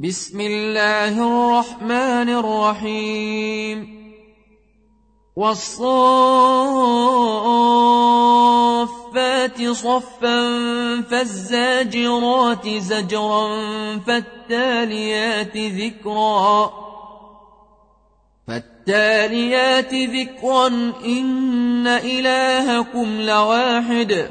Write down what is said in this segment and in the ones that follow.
بسم الله الرحمن الرحيم. والصافات صفا فالزاجرات زجرا فالتاليات ذكرا. فالتاليات ذكرا إن إلهكم لواحد.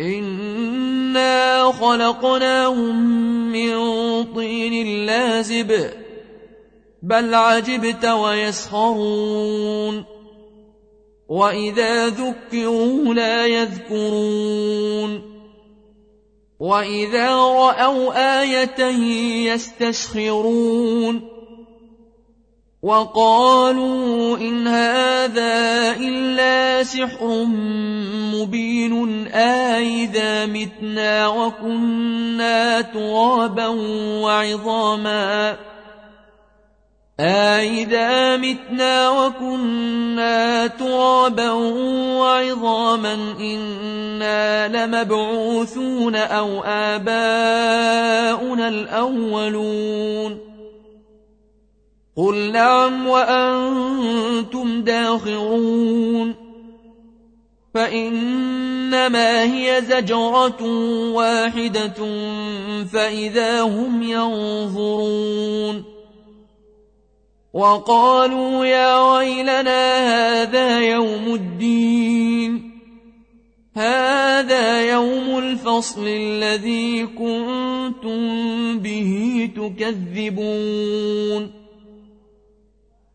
إنا خلقناهم من طين لازب بل عجبت ويسخرون وإذا ذكروا لا يذكرون وإذا رأوا آية يستسخرون وقالوا إن هذا إلا سحر مبين آئذا متنا وكنا ترابا وعظاما. آئذا متنا وكنا ترابا وعظاما إنا لمبعوثون أو آباؤنا الأولون. قل نعم وأنتم داخرون فإنما هي زجرة واحدة فإذا هم ينظرون وقالوا يا ويلنا هذا يوم الدين هذا يوم الفصل الذي كنتم به تكذبون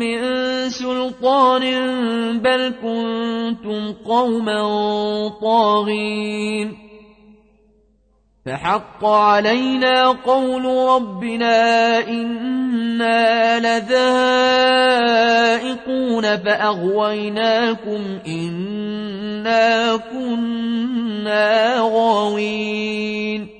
من سلطان بل كنتم قوما طاغين فحق علينا قول ربنا إنا لذائقون فأغويناكم إنا كنا غاوين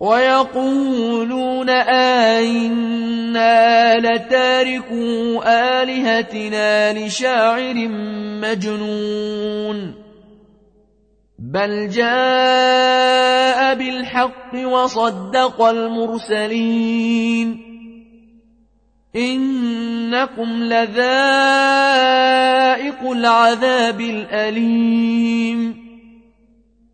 ويقولون آئنا لتاركوا آلهتنا لشاعر مجنون بل جاء بالحق وصدق المرسلين إنكم لذائق العذاب الأليم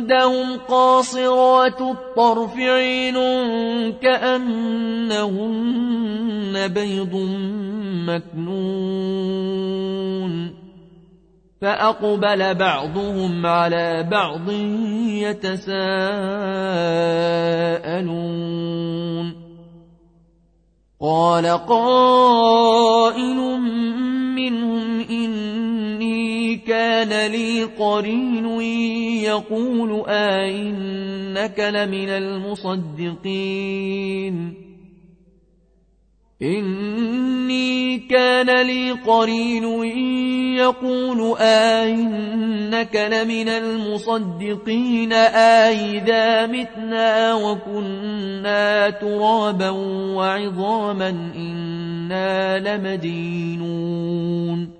وعندهم قاصرات الطرف عين كأنهن بيض مكنون. فأقبل بعضهم على بعض يتساءلون. قال قائل منهم إني كان لي قرين يقول أئنك لمن المصدقين. إني كان لي قرين يقول أئنك لمن المصدقين. أئذا متنا وكنا ترابا وعظاما إنا لمدينون.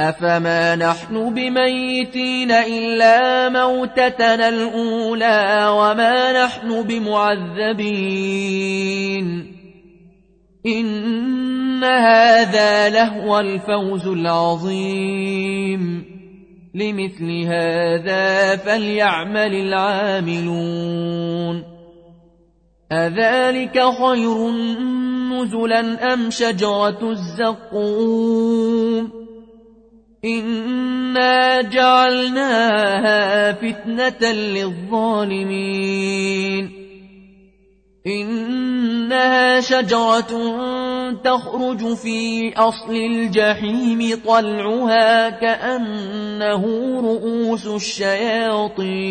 أفما نحن بميتين إلا موتتنا الأولى وما نحن بمعذبين. إن هذا لهو الفوز العظيم. لمثل هذا فليعمل العاملون. أذلك خير نزلا أم شجرة الزقوم؟ إنا جعلناها فتنة للظالمين إنها شجرة تخرج في أصل الجحيم طلعها كأنه رؤوس الشياطين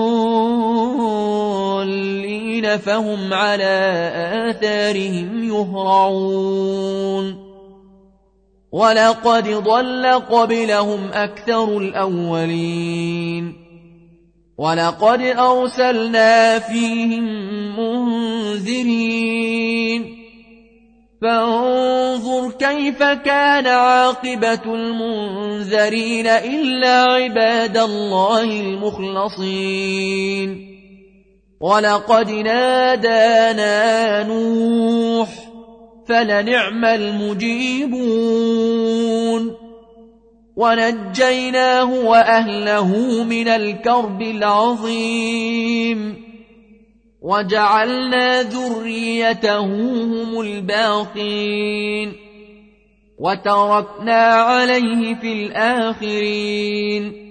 فهم على آثارهم يهرعون. ولقد ضل قبلهم أكثر الأولين. ولقد أرسلنا فيهم منذرين. فانظر كيف كان عاقبة المنذرين إلا عباد الله المخلصين. ولقد نادانا نوح فلنعم المجيبون ونجيناه وأهله من الكرب العظيم وجعلنا ذريته هم الباقين وتركنا عليه في الآخرين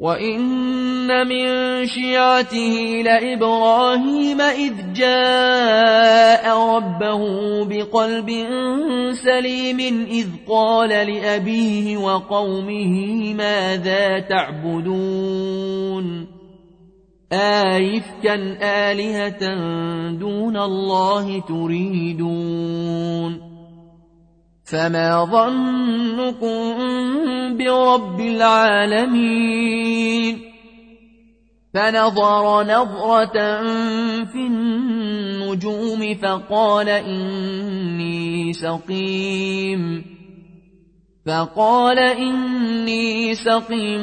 وإن من شيعته لإبراهيم إذ جاء ربه بقلب سليم إذ قال لأبيه وقومه ماذا تعبدون آيفكا آلهة دون الله تريدون فما ظنكم برب العالمين فنظر نظرة في النجوم فقال إني سقيم فقال إني سقيم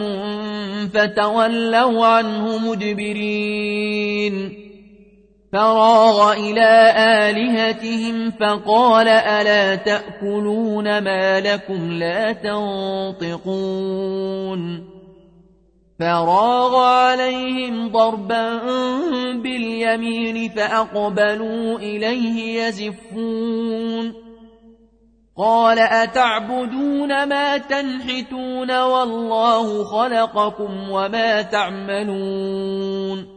فتولوا عنه مدبرين فراغ إلى آلهتهم فقال ألا تأكلون ما لكم لا تنطقون فراغ عليهم ضربا باليمين فأقبلوا إليه يزفون قال أتعبدون ما تنحتون والله خلقكم وما تعملون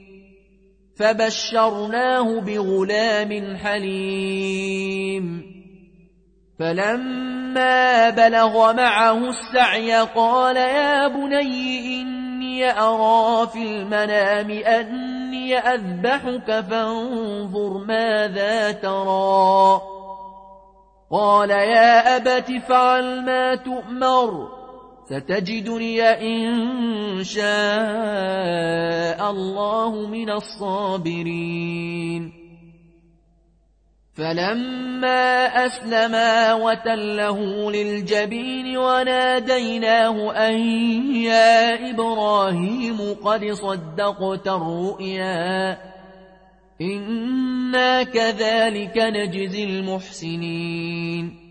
فبشرناه بغلام حليم. فلما بلغ معه السعي قال يا بني إني أرى في المنام أني أذبحك فانظر ماذا ترى. قال يا أبت فعل ما تؤمر. ستجدني إن شاء الله من الصابرين. فلما أسلما وتله للجبين وناديناه أن يا إبراهيم قد صدقت الرؤيا إنا كذلك نجزي المحسنين.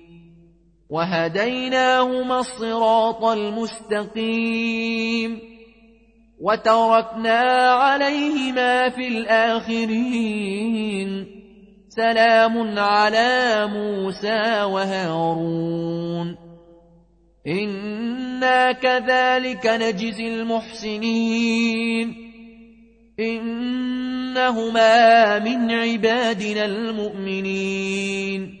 وهديناهما الصراط المستقيم وتركنا عليهما في الآخرين سلام على موسى وهارون. إنا كذلك نجزي المحسنين. إنهما من عبادنا المؤمنين.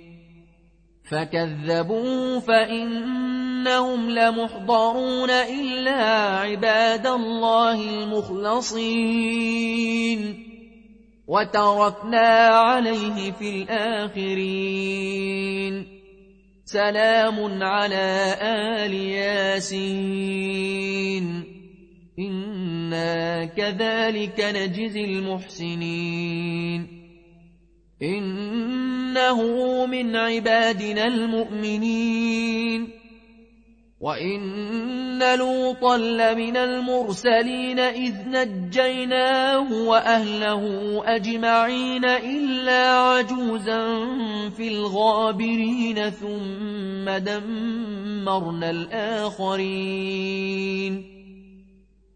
فكذبوا فإن إنهم لمحضرون إلا عباد الله المخلصين. وتركنا عليه في الآخرين. سلام على آل ياسين. إنا كذلك نجزي المحسنين. إنه من عبادنا المؤمنين. وإن لوطا لمن المرسلين إذ نجيناه وأهله أجمعين إلا عجوزا في الغابرين ثم دمرنا الآخرين.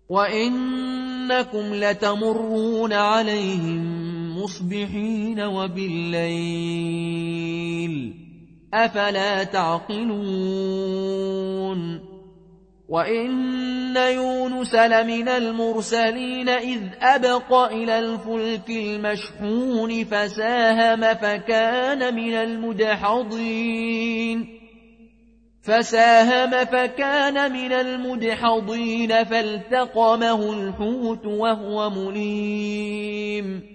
وإنكم لتمرون عليهم مصبحين وبالليل أفلا تعقلون وإن يونس لمن المرسلين إذ أبق إلى الفلك المشحون فساهم فكان من المدحضين فساهم فكان من المدحضين فالتقمه الحوت وهو مليم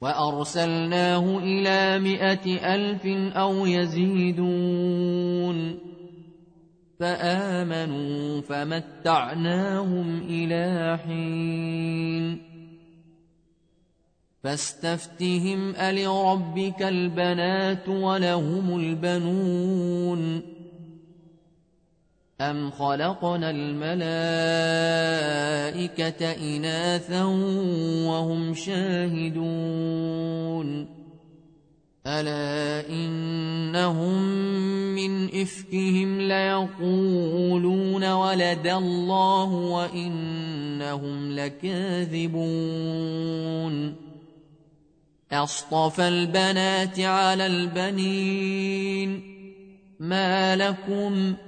وأرسلناه إلى مائة ألف أو يزيدون. فآمنوا فمتعناهم إلى حين. فاستفتهم ألربك البنات ولهم البنون. أم خلقنا الملائكة إناثا وهم شاهدون ألا إنهم من إفكهم ليقولون ولد الله وإنهم لكاذبون أصطفى البنات على البنين ما لكم ؟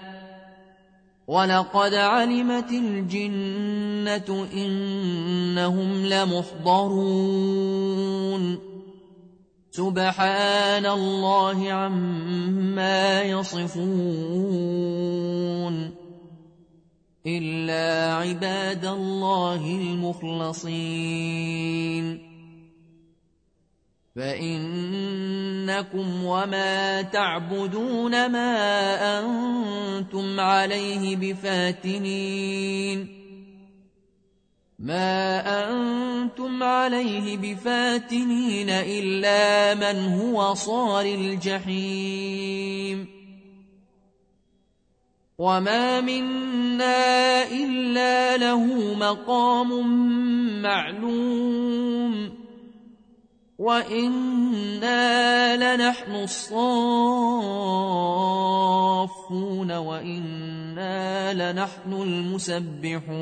ولقد علمت الجنة إنهم لمحضرون سبحان الله عما يصفون إلا عباد الله المخلصين فإنكم وما تعبدون ما أنتم عليه بفاتنين ما أنتم عليه بفاتنين إلا من هو صار الجحيم وما منا إلا له مقام معلوم وإنا لنحن الصافون وإنا لنحن المسبحون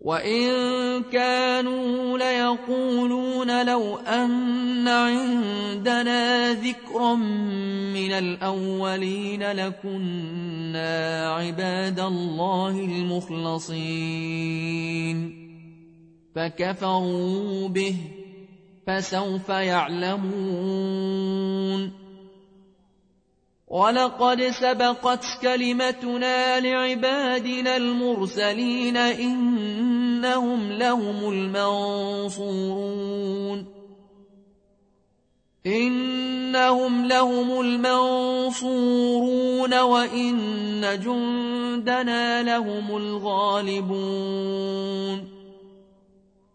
وإن كانوا ليقولون لو أن عندنا ذكرا من الأولين لكنا عباد الله المخلصين فكفروا به فسوف يعلمون. ولقد سبقت كلمتنا لعبادنا المرسلين إنهم لهم المنصورون. إنهم لهم المنصورون وإن جندنا لهم الغالبون.